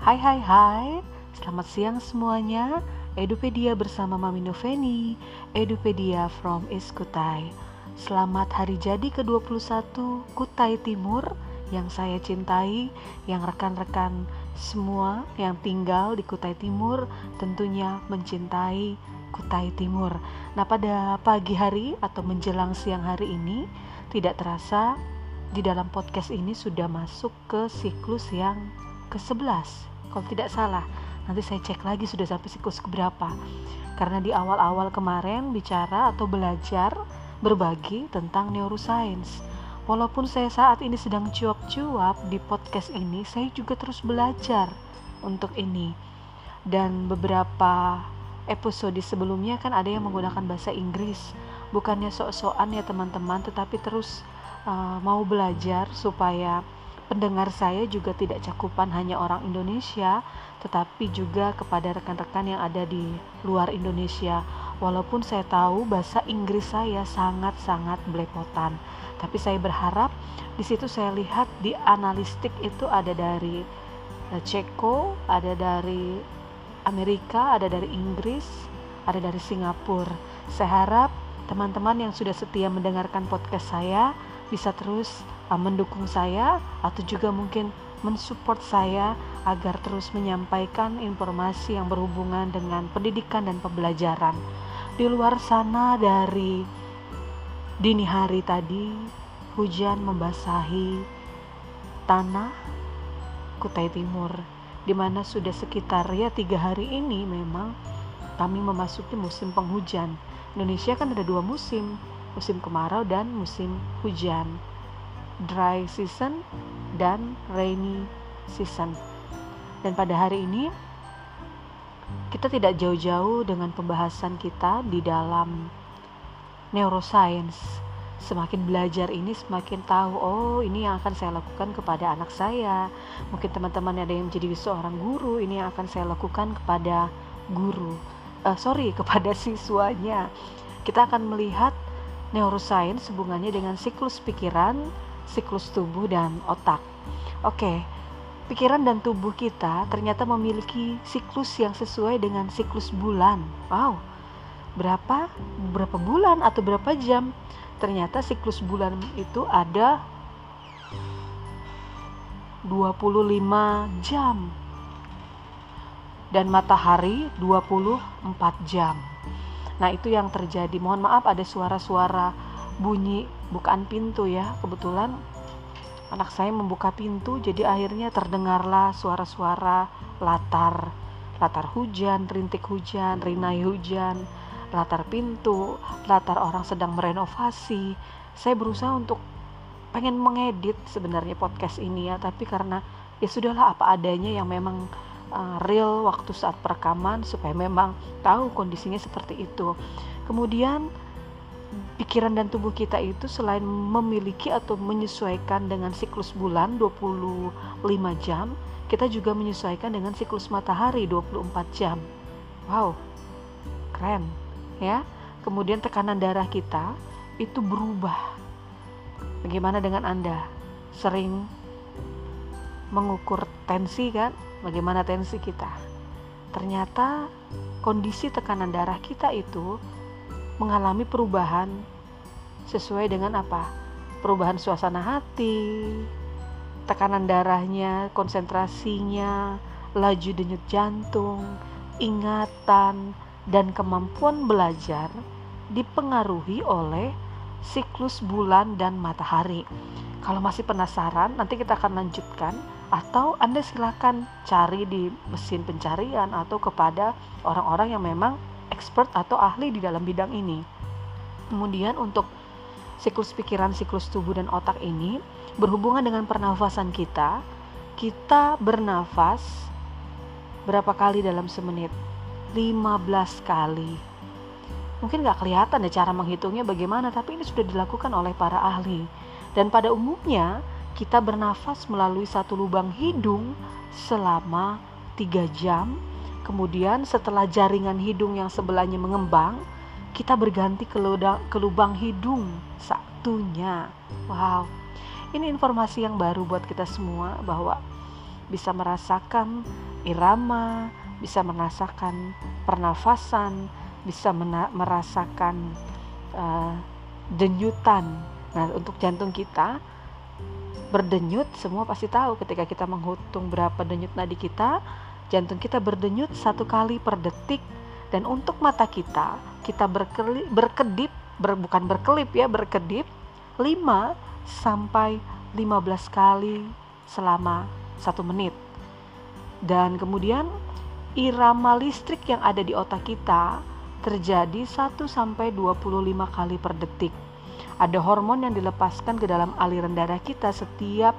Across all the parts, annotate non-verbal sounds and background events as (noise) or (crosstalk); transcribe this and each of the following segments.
Hai hai hai, selamat siang semuanya. Edupedia bersama Mami Noveni. Edupedia from East Kutai. Selamat hari jadi ke-21 Kutai Timur yang saya cintai Yang rekan-rekan semua yang tinggal di Kutai Timur Tentunya mencintai Kutai Timur. Nah pada pagi hari atau menjelang siang hari ini Tidak terasa di dalam podcast ini sudah masuk ke siklus yang ke-11 kalau tidak salah nanti saya cek lagi sudah sampai siklus keberapa karena di awal-awal kemarin bicara atau belajar berbagi tentang neuroscience. Walaupun saya saat ini sedang cuap-cuap di podcast ini saya juga terus belajar untuk ini. Dan beberapa episode sebelumnya kan ada yang menggunakan bahasa Inggris. Bukannya sok-sokan ya teman-teman tetapi terus uh, mau belajar supaya pendengar saya juga tidak cakupan hanya orang Indonesia, tetapi juga kepada rekan-rekan yang ada di luar Indonesia. Walaupun saya tahu bahasa Inggris saya sangat-sangat belepotan, tapi saya berharap di situ saya lihat di analistik itu ada dari eh, Ceko, ada dari Amerika, ada dari Inggris, ada dari Singapura. Saya harap teman-teman yang sudah setia mendengarkan podcast saya bisa terus mendukung saya atau juga mungkin mensupport saya agar terus menyampaikan informasi yang berhubungan dengan pendidikan dan pembelajaran. Di luar sana dari dini hari tadi, hujan membasahi tanah Kutai Timur, di mana sudah sekitar ya tiga hari ini memang kami memasuki musim penghujan. Indonesia kan ada dua musim, musim kemarau dan musim hujan dry season dan rainy season. Dan pada hari ini kita tidak jauh-jauh dengan pembahasan kita di dalam neuroscience. Semakin belajar ini semakin tahu, oh ini yang akan saya lakukan kepada anak saya. Mungkin teman-teman ada yang menjadi seorang guru, ini yang akan saya lakukan kepada guru. Uh, sorry, (laughs) kepada siswanya. Kita akan melihat neuroscience hubungannya dengan siklus pikiran, siklus tubuh dan otak. Oke, pikiran dan tubuh kita ternyata memiliki siklus yang sesuai dengan siklus bulan. Wow, berapa berapa bulan atau berapa jam? Ternyata siklus bulan itu ada 25 jam dan matahari 24 jam. Nah, itu yang terjadi. Mohon maaf ada suara-suara bunyi bukaan pintu ya. Kebetulan anak saya membuka pintu jadi akhirnya terdengarlah suara-suara latar latar hujan rintik hujan rinai hujan latar pintu latar orang sedang merenovasi. Saya berusaha untuk pengen mengedit sebenarnya podcast ini ya tapi karena ya sudahlah apa adanya yang memang uh, real waktu saat perekaman supaya memang tahu kondisinya seperti itu. Kemudian pikiran dan tubuh kita itu selain memiliki atau menyesuaikan dengan siklus bulan 25 jam, kita juga menyesuaikan dengan siklus matahari 24 jam. Wow, keren ya. Kemudian tekanan darah kita itu berubah. Bagaimana dengan Anda? Sering mengukur tensi kan? Bagaimana tensi kita? Ternyata kondisi tekanan darah kita itu mengalami perubahan sesuai dengan apa? Perubahan suasana hati, tekanan darahnya, konsentrasinya, laju denyut jantung, ingatan, dan kemampuan belajar dipengaruhi oleh siklus bulan dan matahari. Kalau masih penasaran, nanti kita akan lanjutkan atau Anda silakan cari di mesin pencarian atau kepada orang-orang yang memang expert atau ahli di dalam bidang ini. Kemudian untuk siklus pikiran, siklus tubuh dan otak ini berhubungan dengan pernafasan kita. Kita bernafas berapa kali dalam semenit? 15 kali. Mungkin gak kelihatan ya cara menghitungnya bagaimana, tapi ini sudah dilakukan oleh para ahli. Dan pada umumnya kita bernafas melalui satu lubang hidung selama 3 jam Kemudian setelah jaringan hidung yang sebelahnya mengembang, kita berganti ke, ke lubang hidung satunya. Wow, ini informasi yang baru buat kita semua bahwa bisa merasakan irama, bisa merasakan pernafasan, bisa merasakan uh, denyutan. Nah, untuk jantung kita berdenyut semua pasti tahu ketika kita menghitung berapa denyut nadi kita, jantung kita berdenyut satu kali per detik dan untuk mata kita kita berkelip, berkedip ber, bukan berkelip ya berkedip 5 sampai 15 kali selama satu menit dan kemudian irama listrik yang ada di otak kita terjadi 1 sampai 25 kali per detik. Ada hormon yang dilepaskan ke dalam aliran darah kita setiap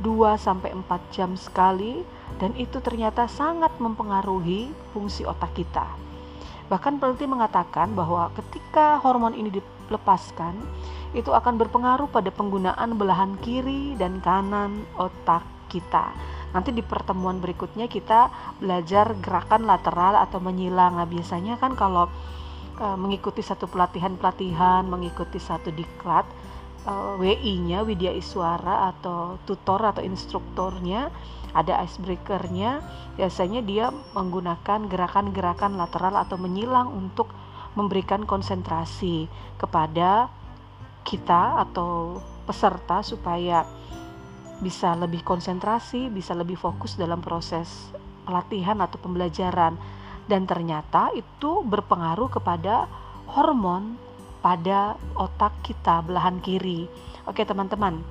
2 sampai 4 jam sekali dan itu ternyata sangat mempengaruhi fungsi otak kita. Bahkan peneliti mengatakan bahwa ketika hormon ini dilepaskan, itu akan berpengaruh pada penggunaan belahan kiri dan kanan otak kita. Nanti di pertemuan berikutnya kita belajar gerakan lateral atau menyilang. Nah, biasanya kan kalau e, mengikuti satu pelatihan-pelatihan, mengikuti satu diklat, e, WI-nya Widya Iswara atau tutor atau instrukturnya ada icebreakernya. Biasanya dia menggunakan gerakan-gerakan lateral atau menyilang untuk memberikan konsentrasi kepada kita atau peserta supaya bisa lebih konsentrasi, bisa lebih fokus dalam proses pelatihan atau pembelajaran. Dan ternyata itu berpengaruh kepada hormon pada otak kita belahan kiri. Oke, teman-teman.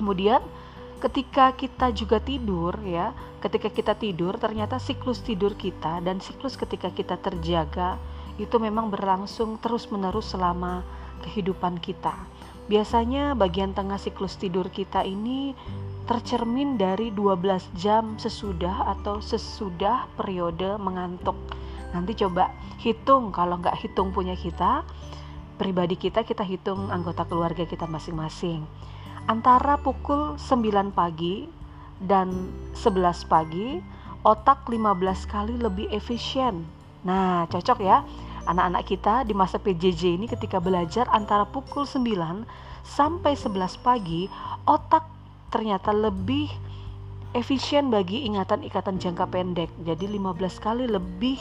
Kemudian ketika kita juga tidur ya, ketika kita tidur ternyata siklus tidur kita dan siklus ketika kita terjaga itu memang berlangsung terus-menerus selama kehidupan kita. Biasanya bagian tengah siklus tidur kita ini tercermin dari 12 jam sesudah atau sesudah periode mengantuk. Nanti coba hitung kalau nggak hitung punya kita, pribadi kita kita hitung anggota keluarga kita masing-masing. Antara pukul 9 pagi dan 11 pagi, otak 15 kali lebih efisien. Nah, cocok ya anak-anak kita di masa PJJ ini ketika belajar antara pukul 9 sampai 11 pagi otak ternyata lebih efisien bagi ingatan-ingatan jangka pendek jadi 15 kali lebih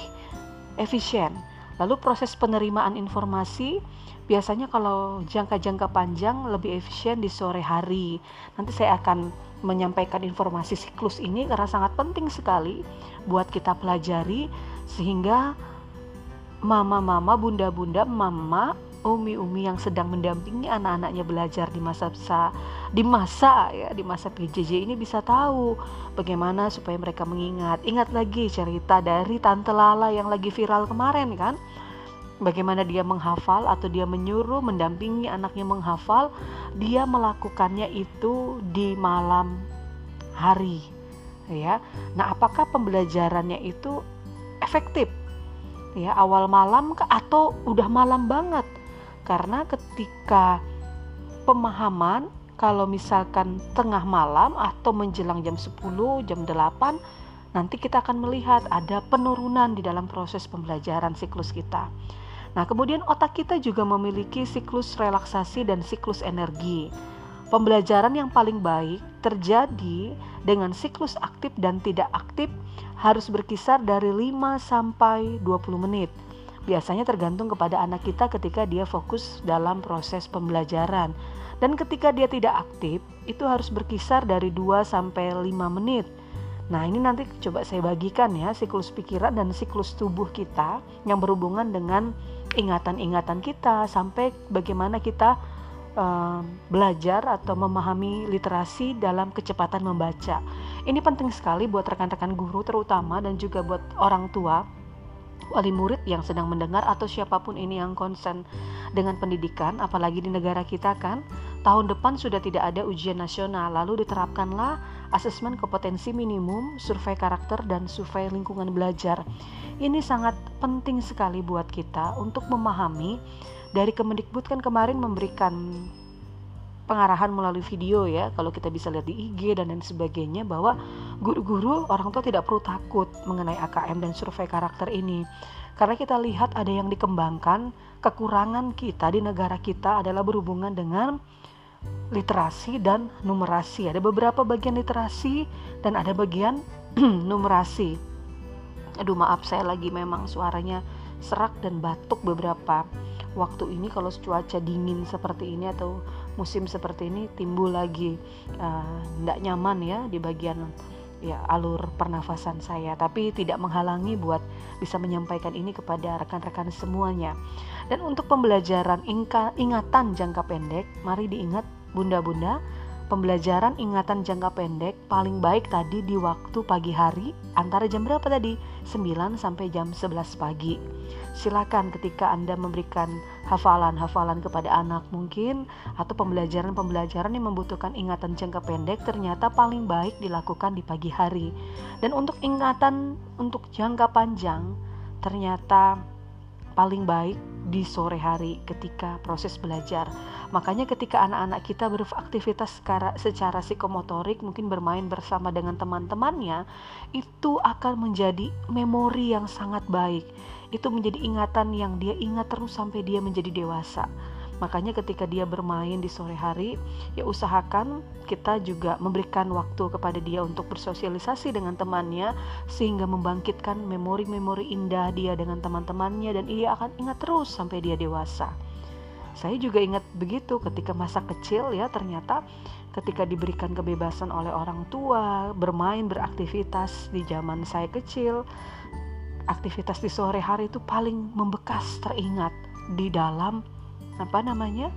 efisien lalu proses penerimaan informasi biasanya kalau jangka-jangka panjang lebih efisien di sore hari. Nanti saya akan menyampaikan informasi siklus ini karena sangat penting sekali buat kita pelajari sehingga mama-mama, bunda-bunda, mama, umi-umi yang sedang mendampingi anak-anaknya belajar di masa di masa ya di masa PJJ ini bisa tahu bagaimana supaya mereka mengingat. Ingat lagi cerita dari tante Lala yang lagi viral kemarin kan? Bagaimana dia menghafal atau dia menyuruh mendampingi anaknya menghafal, dia melakukannya itu di malam hari. Ya. Nah, apakah pembelajarannya itu efektif? ya awal malam atau udah malam banget karena ketika pemahaman kalau misalkan tengah malam atau menjelang jam 10 jam 8 nanti kita akan melihat ada penurunan di dalam proses pembelajaran siklus kita nah kemudian otak kita juga memiliki siklus relaksasi dan siklus energi Pembelajaran yang paling baik terjadi dengan siklus aktif dan tidak aktif harus berkisar dari 5 sampai 20 menit. Biasanya tergantung kepada anak kita ketika dia fokus dalam proses pembelajaran. Dan ketika dia tidak aktif, itu harus berkisar dari 2 sampai 5 menit. Nah, ini nanti coba saya bagikan ya siklus pikiran dan siklus tubuh kita yang berhubungan dengan ingatan-ingatan kita sampai bagaimana kita belajar atau memahami literasi dalam kecepatan membaca. Ini penting sekali buat rekan-rekan guru terutama dan juga buat orang tua wali murid yang sedang mendengar atau siapa pun ini yang konsen dengan pendidikan apalagi di negara kita kan tahun depan sudah tidak ada ujian nasional. Lalu diterapkanlah asesmen kompetensi minimum survei karakter dan survei lingkungan belajar. Ini sangat penting sekali buat kita untuk memahami. Dari Kemendikbud kan kemarin memberikan pengarahan melalui video ya. Kalau kita bisa lihat di IG dan lain sebagainya bahwa guru-guru orang tua tidak perlu takut mengenai AKM dan survei karakter ini. Karena kita lihat ada yang dikembangkan kekurangan kita di negara kita adalah berhubungan dengan literasi dan numerasi. Ada beberapa bagian literasi dan ada bagian (clears throat) numerasi. Aduh maaf saya lagi memang suaranya serak dan batuk beberapa waktu ini. Kalau cuaca dingin seperti ini atau musim seperti ini timbul lagi tidak uh, nyaman ya di bagian ya alur pernafasan saya. Tapi tidak menghalangi buat bisa menyampaikan ini kepada rekan-rekan semuanya. Dan untuk pembelajaran ingatan jangka pendek mari diingat bunda-bunda pembelajaran ingatan jangka pendek paling baik tadi di waktu pagi hari antara jam berapa tadi? 9 sampai jam 11 pagi. Silakan ketika Anda memberikan hafalan-hafalan kepada anak mungkin atau pembelajaran-pembelajaran yang membutuhkan ingatan jangka pendek ternyata paling baik dilakukan di pagi hari. Dan untuk ingatan untuk jangka panjang ternyata paling baik di sore hari ketika proses belajar. Makanya ketika anak-anak kita beraktivitas secara, secara psikomotorik, mungkin bermain bersama dengan teman-temannya, itu akan menjadi memori yang sangat baik. Itu menjadi ingatan yang dia ingat terus sampai dia menjadi dewasa. Makanya ketika dia bermain di sore hari, ya usahakan kita juga memberikan waktu kepada dia untuk bersosialisasi dengan temannya sehingga membangkitkan memori-memori indah dia dengan teman-temannya dan ia akan ingat terus sampai dia dewasa. Saya juga ingat begitu ketika masa kecil ya ternyata ketika diberikan kebebasan oleh orang tua bermain beraktivitas di zaman saya kecil aktivitas di sore hari itu paling membekas teringat di dalam apa namanya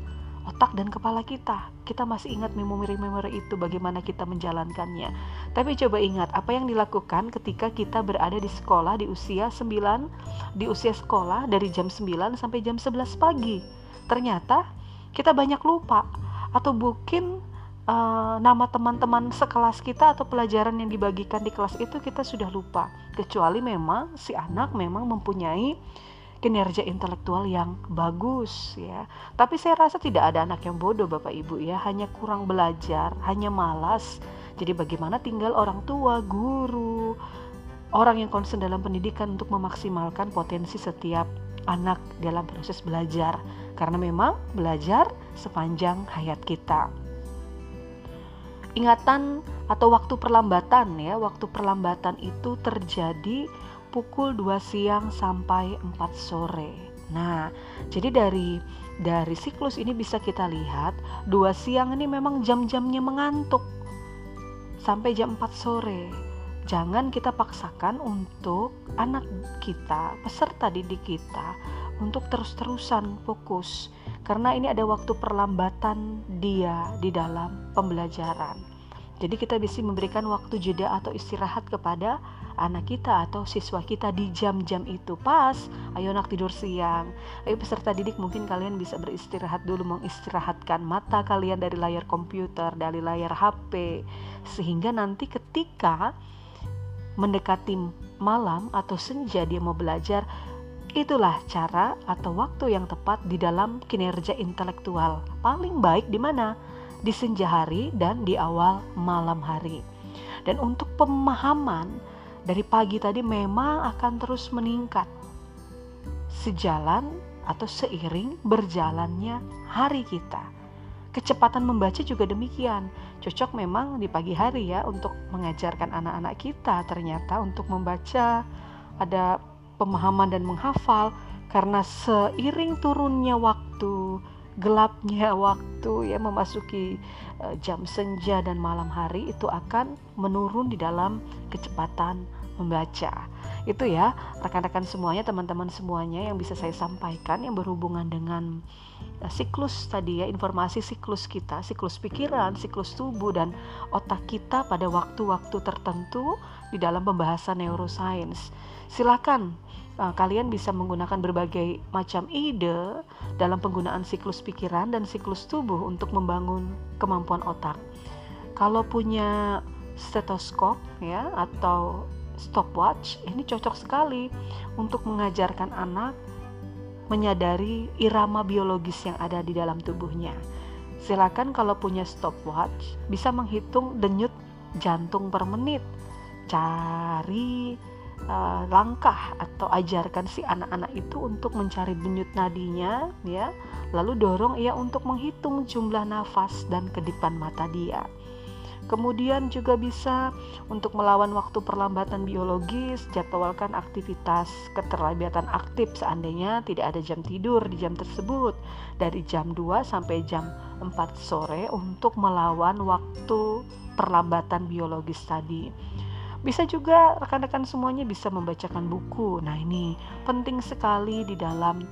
otak dan kepala kita. Kita masih ingat memori-memori itu bagaimana kita menjalankannya. Tapi coba ingat apa yang dilakukan ketika kita berada di sekolah di usia 9 di usia sekolah dari jam 9 sampai jam 11 pagi. Ternyata kita banyak lupa atau mungkin uh, nama teman-teman sekelas kita atau pelajaran yang dibagikan di kelas itu kita sudah lupa. Kecuali memang si anak memang mempunyai kinerja intelektual yang bagus ya. Tapi saya rasa tidak ada anak yang bodoh Bapak Ibu ya, hanya kurang belajar, hanya malas. Jadi bagaimana tinggal orang tua, guru, orang yang konsen dalam pendidikan untuk memaksimalkan potensi setiap anak dalam proses belajar. Karena memang belajar sepanjang hayat kita. Ingatan atau waktu perlambatan ya, waktu perlambatan itu terjadi pukul 2 siang sampai 4 sore. Nah, jadi dari dari siklus ini bisa kita lihat 2 siang ini memang jam-jamnya mengantuk sampai jam 4 sore. Jangan kita paksakan untuk anak kita, peserta didik kita untuk terus-terusan fokus karena ini ada waktu perlambatan dia di dalam pembelajaran. Jadi kita bisa memberikan waktu jeda atau istirahat kepada anak kita atau siswa kita di jam-jam itu. Pas ayo anak tidur siang. Ayo peserta didik mungkin kalian bisa beristirahat dulu mengistirahatkan mata kalian dari layar komputer dari layar HP sehingga nanti ketika mendekati malam atau senja dia mau belajar itulah cara atau waktu yang tepat di dalam kinerja intelektual. Paling baik di mana? Di senja hari dan di awal malam hari. Dan untuk pemahaman dari pagi tadi memang akan terus meningkat. Sejalan atau seiring berjalannya hari kita. Kecepatan membaca juga demikian. Cocok memang di pagi hari ya untuk mengajarkan anak-anak kita ternyata untuk membaca. Ada pemahaman dan menghafal karena seiring turunnya waktu, gelapnya (laughs) waktu ya memasuki uh, jam senja dan malam hari itu akan menurun di dalam kecepatan membaca. Itu ya, rekan-rekan semuanya, teman-teman semuanya yang bisa saya sampaikan yang berhubungan dengan uh, siklus tadi ya, informasi siklus kita, siklus pikiran, siklus tubuh dan otak kita pada waktu-waktu tertentu di dalam pembahasan neuroscience. Silakan uh, kalian bisa menggunakan berbagai macam ide dalam penggunaan siklus pikiran dan siklus tubuh untuk membangun kemampuan otak. Kalau punya stetoskop ya atau stopwatch ini cocok sekali untuk mengajarkan anak menyadari irama biologis yang ada di dalam tubuhnya. Silakan kalau punya stopwatch bisa menghitung denyut jantung per menit. Cari uh, langkah atau ajarkan si anak-anak itu untuk mencari denyut nadinya ya. Lalu dorong ia untuk menghitung jumlah nafas dan kedipan mata dia. Kemudian juga bisa untuk melawan waktu perlambatan biologis, jadwalkan aktivitas keterlambatan aktif seandainya tidak ada jam tidur di jam tersebut dari jam 2 sampai jam 4 sore untuk melawan waktu perlambatan biologis tadi. Bisa juga rekan-rekan semuanya bisa membacakan buku. Nah, ini penting sekali di dalam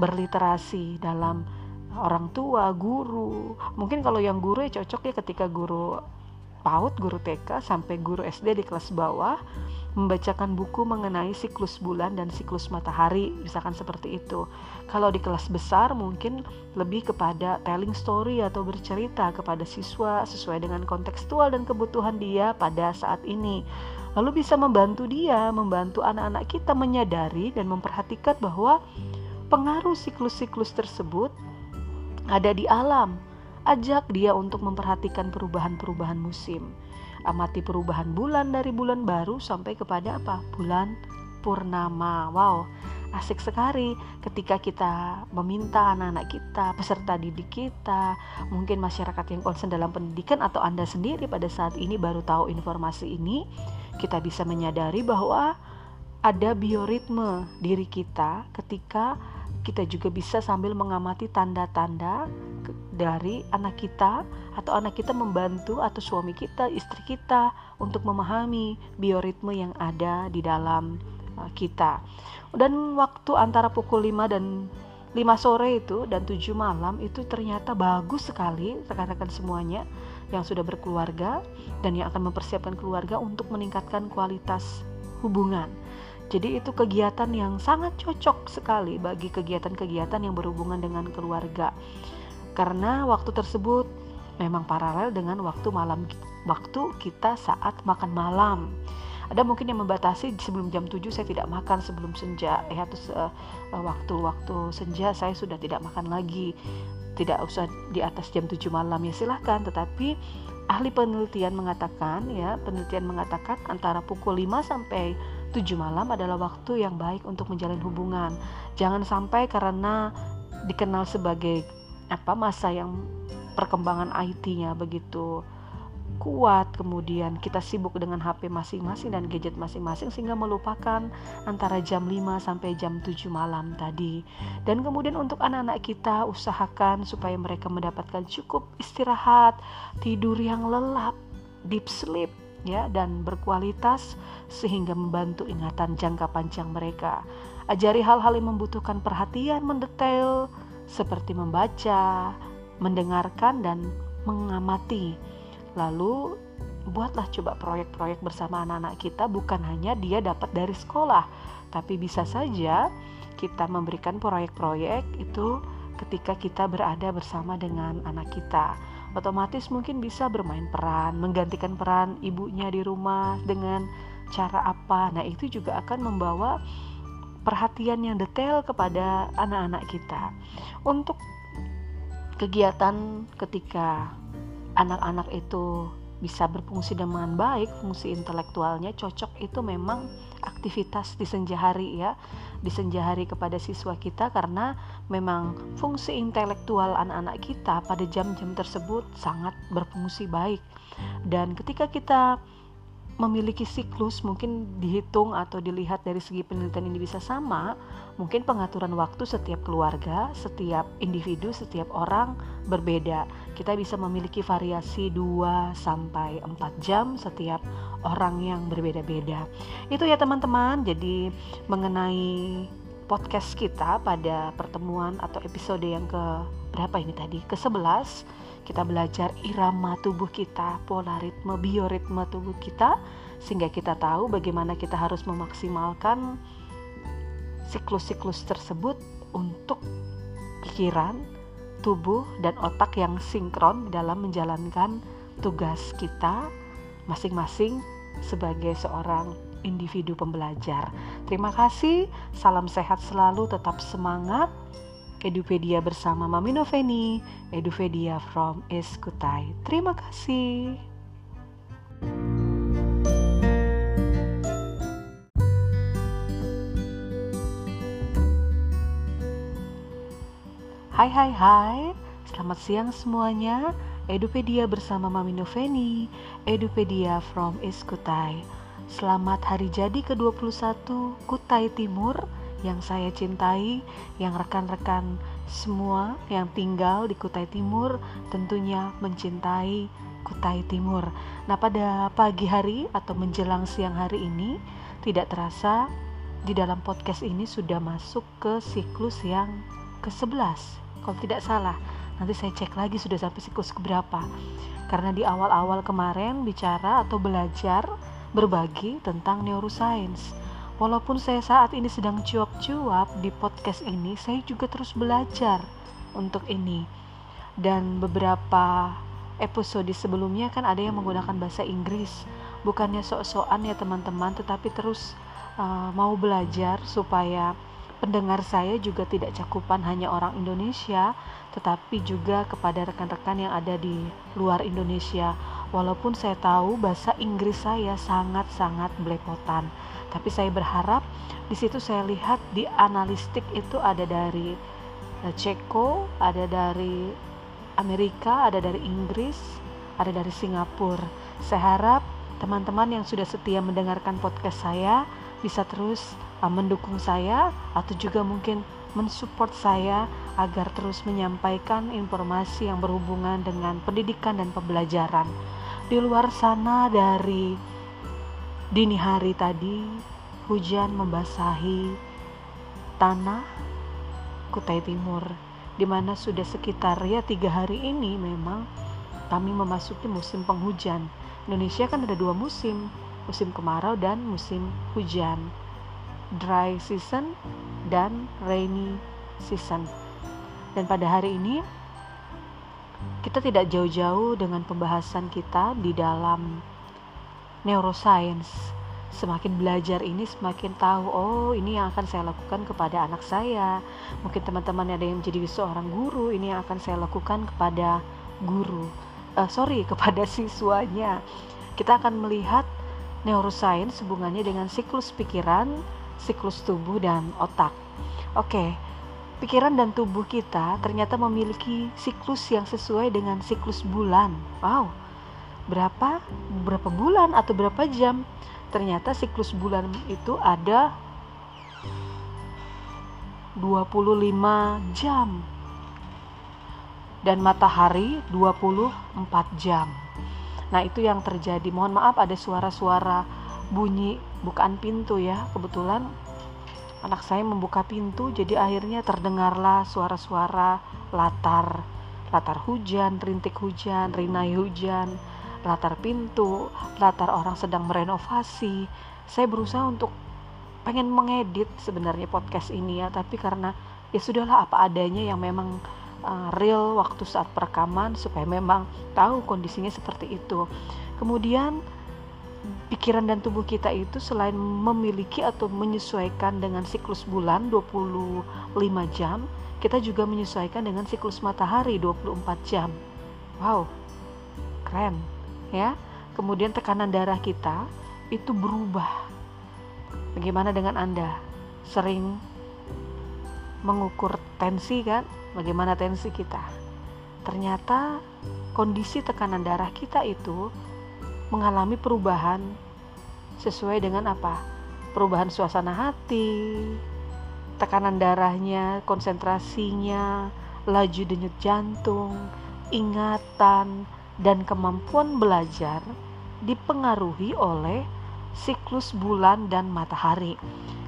berliterasi dalam orang tua, guru. Mungkin kalau yang guru ya cocok ya ketika guru PAUD, guru TK sampai guru SD di kelas bawah membacakan buku mengenai siklus bulan dan siklus matahari, misalkan seperti itu. Kalau di kelas besar mungkin lebih kepada telling story atau bercerita kepada siswa sesuai dengan kontekstual dan kebutuhan dia pada saat ini. Lalu bisa membantu dia, membantu anak-anak kita menyadari dan memperhatikan bahwa pengaruh siklus-siklus tersebut ada di alam. Ajak dia untuk memperhatikan perubahan-perubahan musim. Amati perubahan bulan dari bulan baru sampai kepada apa? Bulan purnama. Wow, asik sekali ketika kita meminta anak-anak kita, peserta didik kita, mungkin masyarakat yang konsen dalam pendidikan atau Anda sendiri pada saat ini baru tahu informasi ini, kita bisa menyadari bahwa ada bioritme diri kita ketika kita juga bisa sambil mengamati tanda-tanda dari anak kita atau anak kita membantu atau suami kita, istri kita untuk memahami bioritme yang ada di dalam uh, kita. Dan waktu antara pukul 5 dan 5 sore itu dan 7 malam itu ternyata bagus sekali rekan-rekan semuanya yang sudah berkeluarga dan yang akan mempersiapkan keluarga untuk meningkatkan kualitas hubungan. Jadi itu kegiatan yang sangat cocok sekali bagi kegiatan-kegiatan yang berhubungan dengan keluarga. Karena waktu tersebut memang paralel dengan waktu malam waktu kita saat makan malam. Ada mungkin yang membatasi sebelum jam 7 saya tidak makan sebelum senja. Ya terus uh, waktu-waktu senja saya sudah tidak makan lagi. Tidak usah di atas jam 7 malam ya silahkan tetapi ahli penelitian mengatakan ya penelitian mengatakan antara pukul 5 sampai 7 malam adalah waktu yang baik untuk menjalin hubungan. Jangan sampai karena dikenal sebagai apa masa yang perkembangan IT-nya begitu kuat kemudian kita sibuk dengan HP masing-masing dan gadget masing-masing sehingga melupakan antara jam 5 sampai jam 7 malam tadi dan kemudian untuk anak-anak kita usahakan supaya mereka mendapatkan cukup istirahat tidur yang lelap deep sleep ya dan berkualitas sehingga membantu ingatan jangka panjang mereka. Ajari hal-hal yang membutuhkan perhatian mendetail seperti membaca, mendengarkan dan mengamati. Lalu buatlah coba proyek-proyek bersama anak-anak kita bukan hanya dia dapat dari sekolah, tapi bisa saja kita memberikan proyek-proyek itu ketika kita berada bersama dengan anak kita otomatis mungkin bisa bermain peran, menggantikan peran ibunya di rumah dengan cara apa. Nah, itu juga akan membawa perhatian yang detail kepada anak-anak kita. Untuk kegiatan ketika anak-anak itu bisa berfungsi dengan baik, fungsi intelektualnya cocok itu memang aktivitas di senja hari ya, di senja hari kepada siswa kita karena memang fungsi intelektual anak-anak kita pada jam-jam tersebut sangat berfungsi baik. Dan ketika kita memiliki siklus mungkin dihitung atau dilihat dari segi penelitian ini bisa sama mungkin pengaturan waktu setiap keluarga setiap individu setiap orang berbeda. Kita bisa memiliki variasi 2 sampai 4 jam setiap orang yang berbeda-beda. Itu ya teman-teman. Jadi mengenai podcast kita pada pertemuan atau episode yang ke berapa ini tadi? Ke 11 kita belajar irama tubuh kita, pola ritme, bioritme tubuh kita, sehingga kita tahu bagaimana kita harus memaksimalkan siklus-siklus tersebut untuk pikiran, tubuh, dan otak yang sinkron dalam menjalankan tugas kita masing-masing sebagai seorang individu pembelajar. Terima kasih, salam sehat selalu, tetap semangat. Edupedia bersama Mami Noveni, Edupedia from Eskutai. Terima kasih. Hai hai hai, selamat siang semuanya. Edupedia bersama Mami Noveni, Edupedia from Iskutai. Selamat hari jadi ke-21 Kutai Timur yang saya cintai, yang rekan-rekan semua yang tinggal di Kutai Timur tentunya mencintai Kutai Timur. Nah, pada pagi hari atau menjelang siang hari ini tidak terasa di dalam podcast ini sudah masuk ke siklus yang ke-11 kalau tidak salah nanti saya cek lagi sudah sampai siklus keberapa. Karena di awal-awal kemarin bicara atau belajar berbagi tentang neuroscience walaupun saya saat ini sedang cuap-cuap di podcast ini saya juga terus belajar untuk ini dan beberapa episode sebelumnya kan ada yang menggunakan bahasa Inggris bukannya sok-sokan ya teman-teman tetapi terus uh, mau belajar supaya pendengar saya juga tidak cakupan hanya orang Indonesia tetapi juga kepada rekan-rekan yang ada di luar Indonesia. Walaupun saya tahu bahasa Inggris saya sangat-sangat belepotan, tapi saya berharap di situ saya lihat di analistik itu ada dari uh, Ceko, ada dari Amerika, ada dari Inggris, ada dari Singapura. Saya harap teman-teman yang sudah setia mendengarkan podcast saya bisa terus uh, mendukung saya atau juga mungkin mensupport saya agar terus menyampaikan informasi yang berhubungan dengan pendidikan dan pembelajaran. Di luar sana dari dini hari tadi, hujan membasahi tanah Kutai Timur, di mana sudah sekitar ya tiga hari ini memang kami memasuki musim penghujan. Indonesia kan ada dua musim, musim kemarau dan musim hujan dry season dan rainy season. Dan pada hari ini kita tidak jauh-jauh dengan pembahasan kita di dalam neuroscience. Semakin belajar ini semakin tahu, oh ini yang akan saya lakukan kepada anak saya. Mungkin teman-teman ada yang menjadi seorang guru, ini yang akan saya lakukan kepada guru. Uh, sorry, (laughs) kepada siswanya. Kita akan melihat neuroscience hubungannya dengan siklus pikiran, siklus tubuh dan otak. Oke, pikiran dan tubuh kita ternyata memiliki siklus yang sesuai dengan siklus bulan. Wow, berapa berapa bulan atau berapa jam? Ternyata siklus bulan itu ada 25 jam dan matahari 24 jam. Nah, itu yang terjadi. Mohon maaf ada suara-suara bunyi bukaan pintu ya kebetulan anak saya membuka pintu jadi akhirnya terdengarlah suara-suara latar. Latar hujan rintik hujan rinai hujan latar pintu latar orang sedang merenovasi. Saya berusaha untuk pengen mengedit sebenarnya podcast ini ya tapi karena ya sudahlah apa adanya yang memang uh, real waktu saat perekaman supaya memang tahu kondisinya seperti itu. Kemudian pikiran dan tubuh kita itu selain memiliki atau menyesuaikan dengan siklus bulan 25 jam, kita juga menyesuaikan dengan siklus matahari 24 jam. Wow, keren ya. Kemudian tekanan darah kita itu berubah. Bagaimana dengan Anda? Sering mengukur tensi kan? Bagaimana tensi kita? Ternyata kondisi tekanan darah kita itu mengalami perubahan sesuai dengan apa? Perubahan suasana hati, tekanan darahnya, konsentrasinya, laju denyut jantung, ingatan, dan kemampuan belajar dipengaruhi oleh siklus bulan dan matahari.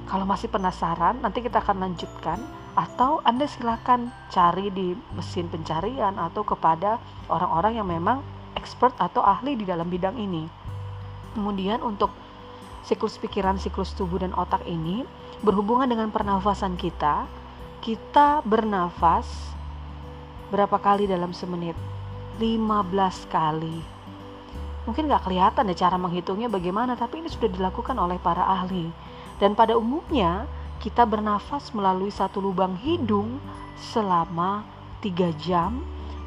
Kalau masih penasaran, nanti kita akan lanjutkan atau Anda silakan cari di mesin pencarian atau kepada orang-orang yang memang expert atau ahli di dalam bidang ini. Kemudian untuk siklus pikiran, siklus tubuh dan otak ini berhubungan dengan pernafasan kita. Kita bernafas berapa kali dalam semenit? 15 kali. Mungkin gak kelihatan ya cara menghitungnya bagaimana, tapi ini sudah dilakukan oleh para ahli. Dan pada umumnya kita bernafas melalui satu lubang hidung selama 3 jam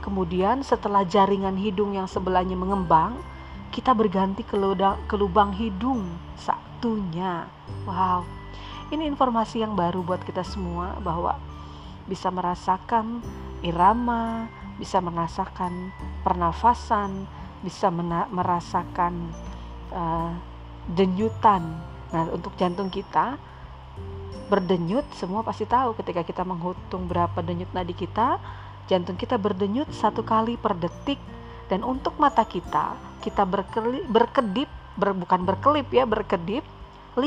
Kemudian setelah jaringan hidung yang sebelahnya mengembang, kita berganti ke, ke lubang hidung satunya. Wow, ini informasi yang baru buat kita semua bahwa bisa merasakan irama, bisa merasakan pernafasan, bisa merasakan uh, denyutan. Nah, untuk jantung kita berdenyut semua pasti tahu ketika kita menghitung berapa denyut nadi kita jantung kita berdenyut satu kali per detik dan untuk mata kita kita berkelip, berkedip ber, bukan berkelip ya berkedip 5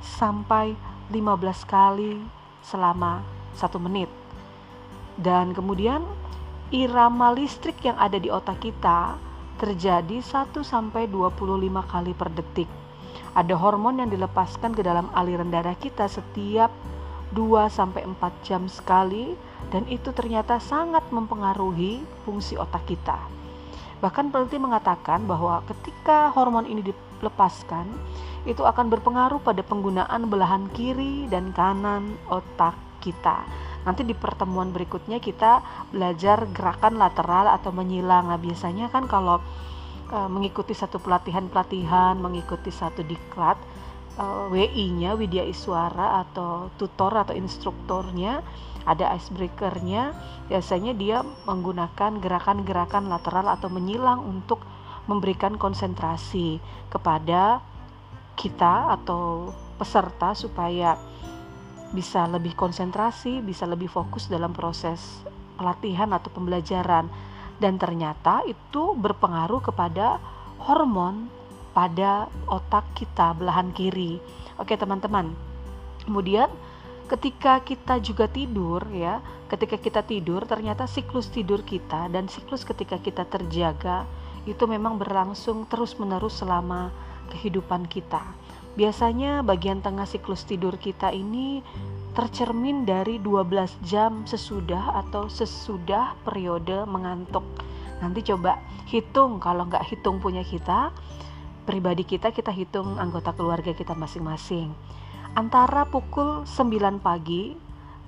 sampai 15 kali selama satu menit. Dan kemudian irama listrik yang ada di otak kita terjadi 1 sampai 25 kali per detik. Ada hormon yang dilepaskan ke dalam aliran darah kita setiap 2 sampai 4 jam sekali dan itu ternyata sangat mempengaruhi fungsi otak kita. Bahkan peneliti mengatakan bahwa ketika hormon ini dilepaskan, itu akan berpengaruh pada penggunaan belahan kiri dan kanan otak kita. Nanti di pertemuan berikutnya kita belajar gerakan lateral atau menyilang. Nah, biasanya kan kalau uh, mengikuti satu pelatihan-pelatihan, mengikuti satu diklat uh, WI-nya Widya Iswara atau tutor atau instrukturnya ada icebreakernya biasanya dia menggunakan gerakan-gerakan lateral atau menyilang untuk memberikan konsentrasi kepada kita atau peserta supaya bisa lebih konsentrasi, bisa lebih fokus dalam proses pelatihan atau pembelajaran. Dan ternyata itu berpengaruh kepada hormon pada otak kita belahan kiri. Oke, teman-teman. Kemudian ketika kita juga tidur ya, ketika kita tidur ternyata siklus tidur kita dan siklus ketika kita terjaga itu memang berlangsung terus-menerus selama kehidupan kita. Biasanya bagian tengah siklus tidur kita ini tercermin dari 12 jam sesudah atau sesudah periode mengantuk. Nanti coba hitung kalau nggak hitung punya kita, pribadi kita kita hitung anggota keluarga kita masing-masing. Antara pukul 9 pagi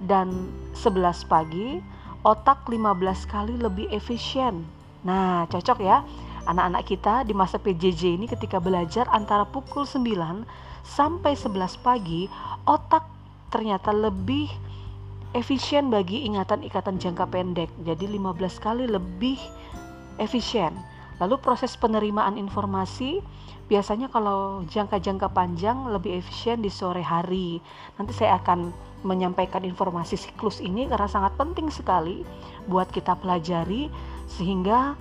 dan 11 pagi, otak 15 kali lebih efisien. Nah, cocok ya. Anak-anak kita di masa PJJ ini ketika belajar antara pukul 9 sampai 11 pagi, otak ternyata lebih efisien bagi ingatan ikatan jangka pendek. Jadi 15 kali lebih efisien. Lalu proses penerimaan informasi biasanya kalau jangka-jangka panjang lebih efisien di sore hari. Nanti saya akan menyampaikan informasi siklus ini karena sangat penting sekali buat kita pelajari sehingga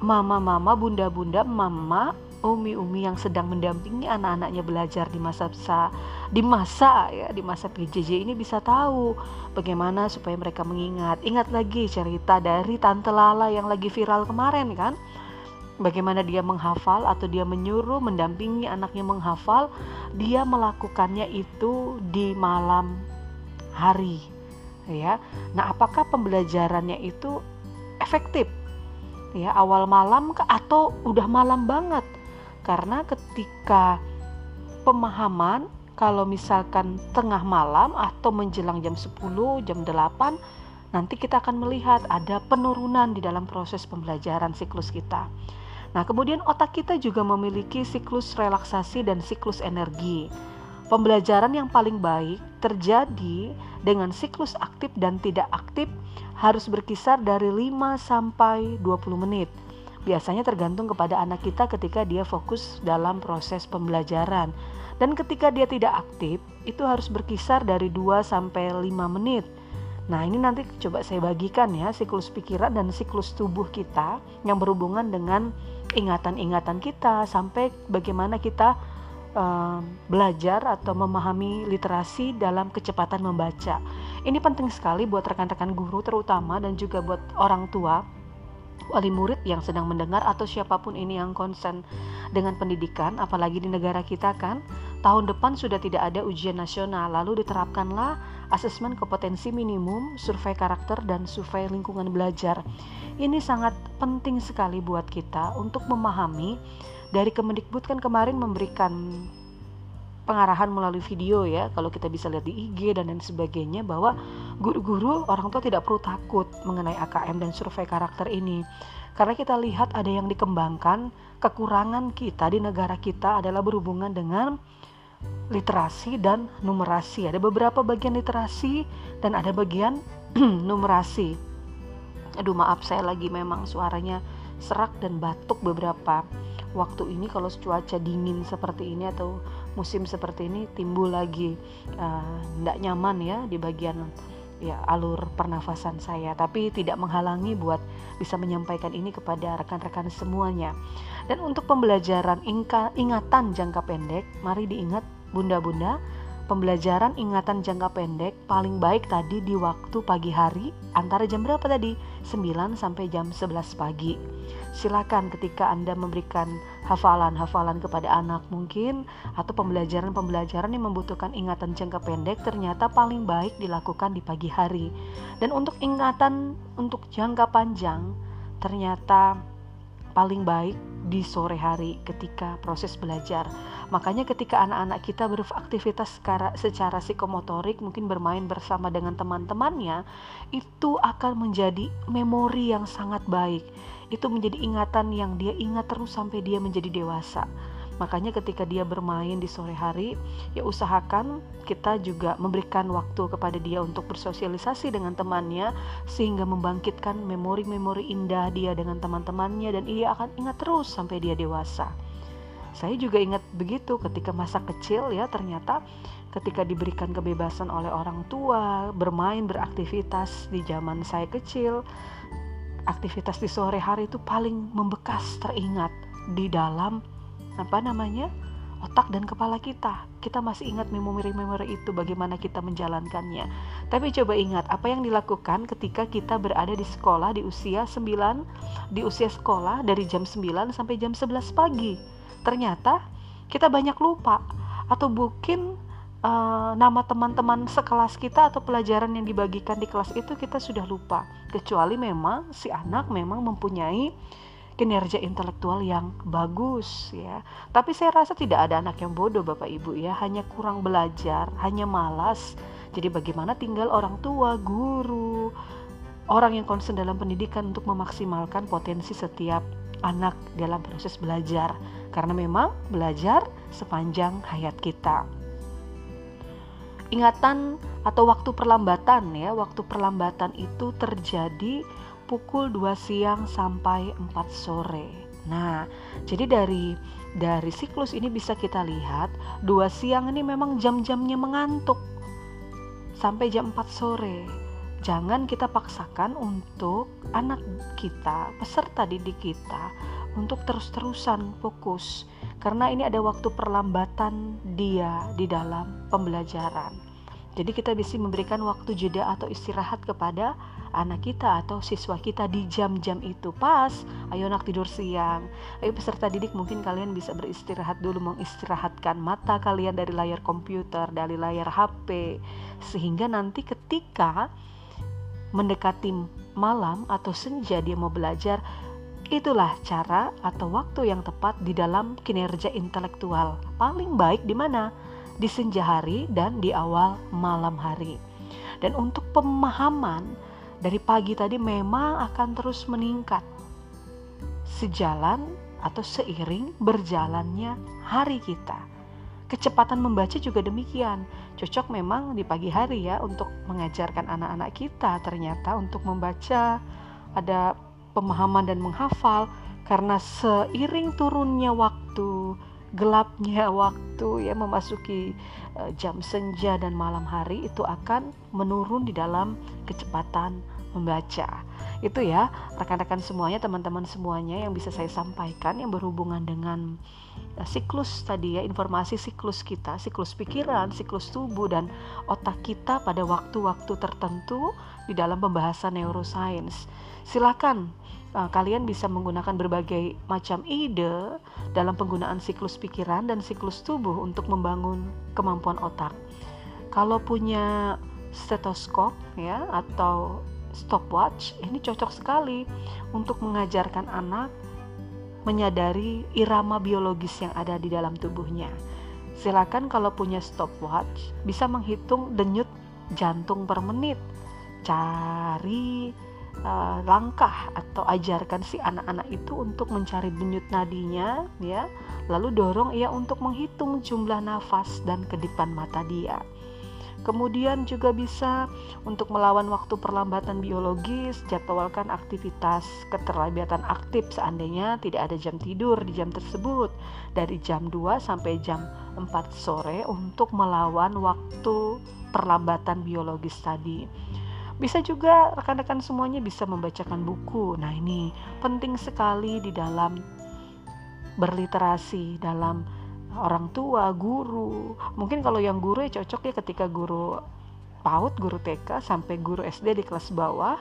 mama-mama, bunda-bunda, mama umi-umi yang sedang mendampingi anak-anaknya belajar di masa-masa di masa ya di masa PJJ ini bisa tahu bagaimana supaya mereka mengingat. Ingat lagi cerita dari tante Lala yang lagi viral kemarin kan? Bagaimana dia menghafal atau dia menyuruh mendampingi anaknya menghafal, dia melakukannya itu di malam hari. Ya. Nah, apakah pembelajarannya itu efektif? Ya, awal malam atau udah malam banget? Karena ketika pemahaman kalau misalkan tengah malam atau menjelang jam 10, jam 8, nanti kita akan melihat ada penurunan di dalam proses pembelajaran siklus kita. Nah, kemudian otak kita juga memiliki siklus relaksasi dan siklus energi. Pembelajaran yang paling baik terjadi dengan siklus aktif dan tidak aktif harus berkisar dari 5 sampai 20 menit biasanya tergantung kepada anak kita ketika dia fokus dalam proses pembelajaran. Dan ketika dia tidak aktif, itu harus berkisar dari 2 sampai 5 menit. Nah, ini nanti coba saya bagikan ya siklus pikiran dan siklus tubuh kita yang berhubungan dengan ingatan-ingatan kita sampai bagaimana kita belajar atau memahami literasi dalam kecepatan membaca. Ini penting sekali buat rekan-rekan guru terutama dan juga buat orang tua wali murid yang sedang mendengar atau siapa pun ini yang konsen dengan pendidikan, apalagi di negara kita kan, tahun depan sudah tidak ada ujian nasional, lalu diterapkanlah asesmen kompetensi minimum, survei karakter, dan survei lingkungan belajar. Ini sangat penting sekali buat kita untuk memahami dari Kemendikbud kan kemarin memberikan pengarahan melalui video ya kalau kita bisa lihat di IG dan lain sebagainya bahwa guru-guru orang tua tidak perlu takut mengenai AKM dan survei karakter ini. Karena kita lihat ada yang dikembangkan kekurangan kita di negara kita adalah berhubungan dengan literasi dan numerasi. Ada beberapa bagian literasi dan ada bagian (clears throat) numerasi. Aduh maaf saya lagi memang suaranya serak dan batuk beberapa waktu ini kalau cuaca dingin seperti ini atau musim seperti ini timbul lagi tidak uh, nyaman ya di bagian ya alur pernafasan saya tapi tidak menghalangi buat bisa menyampaikan ini kepada rekan-rekan semuanya dan untuk pembelajaran ingatan jangka pendek mari diingat bunda-bunda pembelajaran ingatan jangka pendek paling baik tadi di waktu pagi hari antara jam berapa tadi? 9 sampai jam 11 pagi. Silakan ketika Anda memberikan hafalan-hafalan kepada anak mungkin atau pembelajaran-pembelajaran yang membutuhkan ingatan jangka pendek ternyata paling baik dilakukan di pagi hari. Dan untuk ingatan untuk jangka panjang ternyata paling baik di sore hari ketika proses belajar. Makanya ketika anak-anak kita beraktivitas secara, secara psikomotorik, mungkin bermain bersama dengan teman-temannya, itu akan menjadi memori yang sangat baik. Itu menjadi ingatan yang dia ingat terus sampai dia menjadi dewasa. Makanya ketika dia bermain di sore hari, ya usahakan kita juga memberikan waktu kepada dia untuk bersosialisasi dengan temannya sehingga membangkitkan memori-memori indah dia dengan teman-temannya dan ia akan ingat terus sampai dia dewasa. Saya juga ingat begitu ketika masa kecil ya ternyata ketika diberikan kebebasan oleh orang tua bermain beraktivitas di zaman saya kecil aktivitas di sore hari itu paling membekas teringat di dalam apa namanya otak dan kepala kita. Kita masih ingat memori-memori itu bagaimana kita menjalankannya. Tapi coba ingat apa yang dilakukan ketika kita berada di sekolah di usia 9 di usia sekolah dari jam 9 sampai jam 11 pagi. Ternyata kita banyak lupa atau mungkin uh, nama teman-teman sekelas kita atau pelajaran yang dibagikan di kelas itu kita sudah lupa. Kecuali memang si anak memang mempunyai kinerja intelektual yang bagus ya. Tapi saya rasa tidak ada anak yang bodoh Bapak Ibu ya, hanya kurang belajar, hanya malas. Jadi bagaimana tinggal orang tua, guru, orang yang konsen dalam pendidikan untuk memaksimalkan potensi setiap anak dalam proses belajar. Karena memang belajar sepanjang hayat kita. Ingatan atau waktu perlambatan ya, waktu perlambatan itu terjadi pukul 2 siang sampai 4 sore. Nah, jadi dari dari siklus ini bisa kita lihat dua siang ini memang jam-jamnya mengantuk sampai jam 4 sore. Jangan kita paksakan untuk anak kita, peserta didik kita untuk terus-terusan fokus karena ini ada waktu perlambatan dia di dalam pembelajaran. Jadi kita bisa memberikan waktu jeda atau istirahat kepada anak kita atau siswa kita di jam-jam itu. Pas ayo nak tidur siang. Ayo peserta didik mungkin kalian bisa beristirahat dulu mengistirahatkan mata kalian dari layar komputer dari layar HP sehingga nanti ketika mendekati malam atau senja dia mau belajar itulah cara atau waktu yang tepat di dalam kinerja intelektual. Paling baik di mana? Di senja hari dan di awal malam hari. Dan untuk pemahaman dari pagi tadi memang akan terus meningkat. Sejalan atau seiring berjalannya hari kita. Kecepatan membaca juga demikian. Cocok memang di pagi hari ya untuk mengajarkan anak-anak kita ternyata untuk membaca. Ada pemahaman dan menghafal karena seiring turunnya waktu, gelapnya waktu ya memasuki uh, jam senja dan malam hari itu akan menurun di dalam kecepatan membaca. Itu ya, rekan-rekan semuanya, teman-teman semuanya yang bisa saya sampaikan yang berhubungan dengan uh, siklus tadi ya, informasi siklus kita, siklus pikiran, siklus tubuh dan otak kita pada waktu-waktu tertentu di dalam pembahasan neuroscience. Silakan uh, kalian bisa menggunakan berbagai macam ide dalam penggunaan siklus pikiran dan siklus tubuh untuk membangun kemampuan otak. Kalau punya stetoskop ya atau stopwatch ini cocok sekali untuk mengajarkan anak menyadari irama biologis yang ada di dalam tubuhnya. Silakan kalau punya stopwatch bisa menghitung denyut jantung per menit. Cari uh, langkah atau ajarkan si anak-anak itu untuk mencari denyut nadinya ya. Lalu dorong ia untuk menghitung jumlah nafas dan kedipan mata dia. Kemudian juga bisa untuk melawan waktu perlambatan biologis, jadwalkan aktivitas keterlibatan aktif seandainya tidak ada jam tidur di jam tersebut dari jam 2 sampai jam 4 sore untuk melawan waktu perlambatan biologis tadi. Bisa juga rekan-rekan semuanya bisa membacakan buku. Nah, ini penting sekali di dalam berliterasi dalam orang tua, guru. Mungkin kalau yang guru ya cocok ya ketika guru PAUD, guru TK sampai guru SD di kelas bawah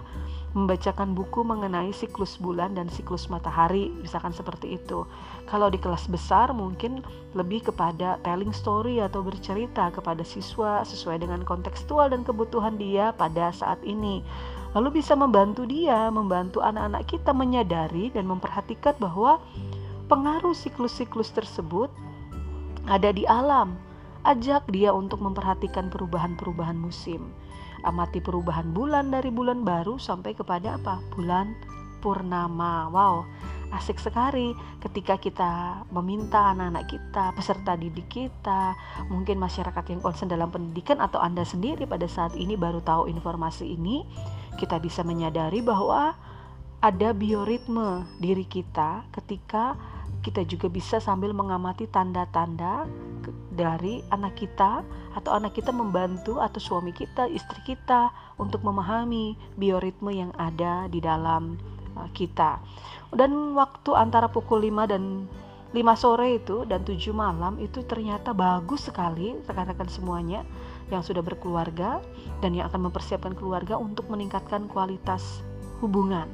membacakan buku mengenai siklus bulan dan siklus matahari, misalkan seperti itu. Kalau di kelas besar mungkin lebih kepada telling story atau bercerita kepada siswa sesuai dengan kontekstual dan kebutuhan dia pada saat ini. Lalu bisa membantu dia, membantu anak-anak kita menyadari dan memperhatikan bahwa pengaruh siklus-siklus tersebut ada di alam. Ajak dia untuk memperhatikan perubahan-perubahan musim. Amati perubahan bulan dari bulan baru sampai kepada apa? Bulan purnama. Wow, asik sekali ketika kita meminta anak-anak kita, peserta didik kita, mungkin masyarakat yang konsen dalam pendidikan atau Anda sendiri pada saat ini baru tahu informasi ini, kita bisa menyadari bahwa ada bioritme diri kita ketika kita juga bisa sambil mengamati tanda-tanda dari anak kita atau anak kita membantu atau suami kita, istri kita untuk memahami bioritme yang ada di dalam uh, kita. Dan waktu antara pukul 5 dan 5 sore itu dan 7 malam itu ternyata bagus sekali rekan-rekan semuanya yang sudah berkeluarga dan yang akan mempersiapkan keluarga untuk meningkatkan kualitas hubungan.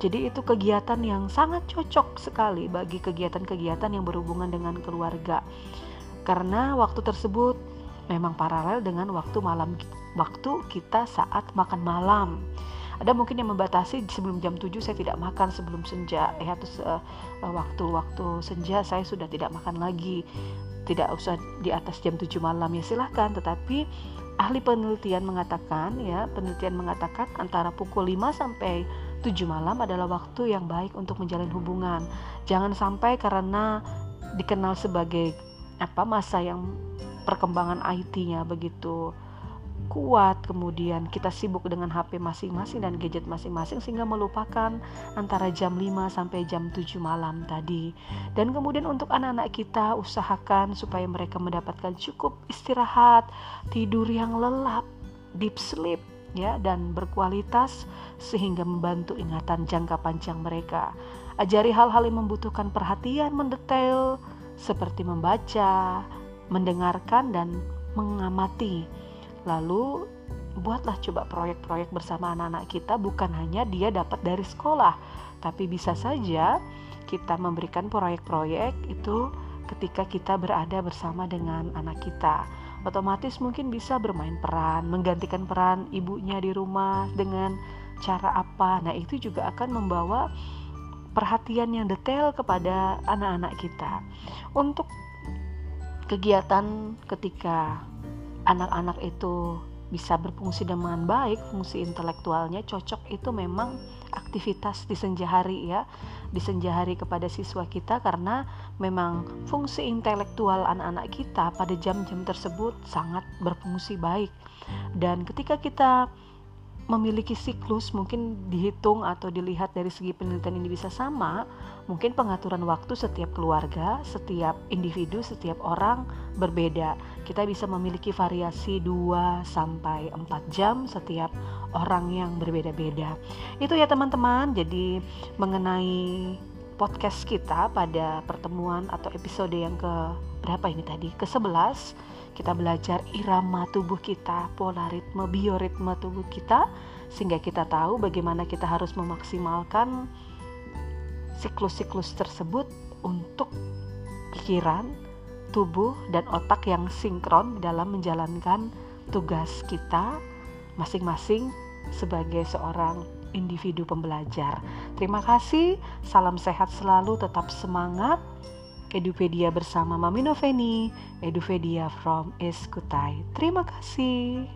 Jadi itu kegiatan yang sangat cocok sekali bagi kegiatan-kegiatan yang berhubungan dengan keluarga. Karena waktu tersebut memang paralel dengan waktu malam waktu kita saat makan malam. Ada mungkin yang membatasi sebelum jam 7 saya tidak makan sebelum senja ya terus uh, waktu-waktu senja saya sudah tidak makan lagi. Tidak usah di atas jam 7 malam ya silahkan tetapi ahli penelitian mengatakan ya penelitian mengatakan antara pukul 5 sampai 7 malam adalah waktu yang baik untuk menjalin hubungan. Jangan sampai karena dikenal sebagai apa masa yang perkembangan IT-nya begitu kuat kemudian kita sibuk dengan HP masing-masing dan gadget masing-masing sehingga melupakan antara jam 5 sampai jam 7 malam tadi dan kemudian untuk anak-anak kita usahakan supaya mereka mendapatkan cukup istirahat tidur yang lelap deep sleep ya dan berkualitas sehingga membantu ingatan jangka panjang mereka. Ajari hal-hal yang membutuhkan perhatian mendetail seperti membaca, mendengarkan dan mengamati. Lalu buatlah coba proyek-proyek bersama anak-anak kita bukan hanya dia dapat dari sekolah, tapi bisa saja kita memberikan proyek-proyek itu ketika kita berada bersama dengan anak kita otomatis mungkin bisa bermain peran, menggantikan peran ibunya di rumah dengan cara apa. Nah, itu juga akan membawa perhatian yang detail kepada anak-anak kita. Untuk kegiatan ketika anak-anak itu bisa berfungsi dengan baik, fungsi intelektualnya cocok itu memang aktivitas di senja hari ya. Di senja hari kepada siswa kita karena memang fungsi intelektual anak-anak kita pada jam-jam tersebut sangat berfungsi baik. Dan ketika kita memiliki siklus mungkin dihitung atau dilihat dari segi penelitian ini bisa sama mungkin pengaturan waktu setiap keluarga setiap individu setiap orang berbeda. Kita bisa memiliki variasi 2 sampai 4 jam setiap orang yang berbeda-beda. Itu ya teman-teman. Jadi mengenai podcast kita pada pertemuan atau episode yang ke berapa ini tadi? Ke 11 kita belajar irama tubuh kita, pola ritme, bioritme tubuh kita, sehingga kita tahu bagaimana kita harus memaksimalkan siklus-siklus tersebut untuk pikiran, tubuh, dan otak yang sinkron dalam menjalankan tugas kita masing-masing sebagai seorang individu pembelajar. Terima kasih, salam sehat selalu, tetap semangat. Edupedia bersama Mami Noveni, Edupedia from Eskutai. Terima kasih.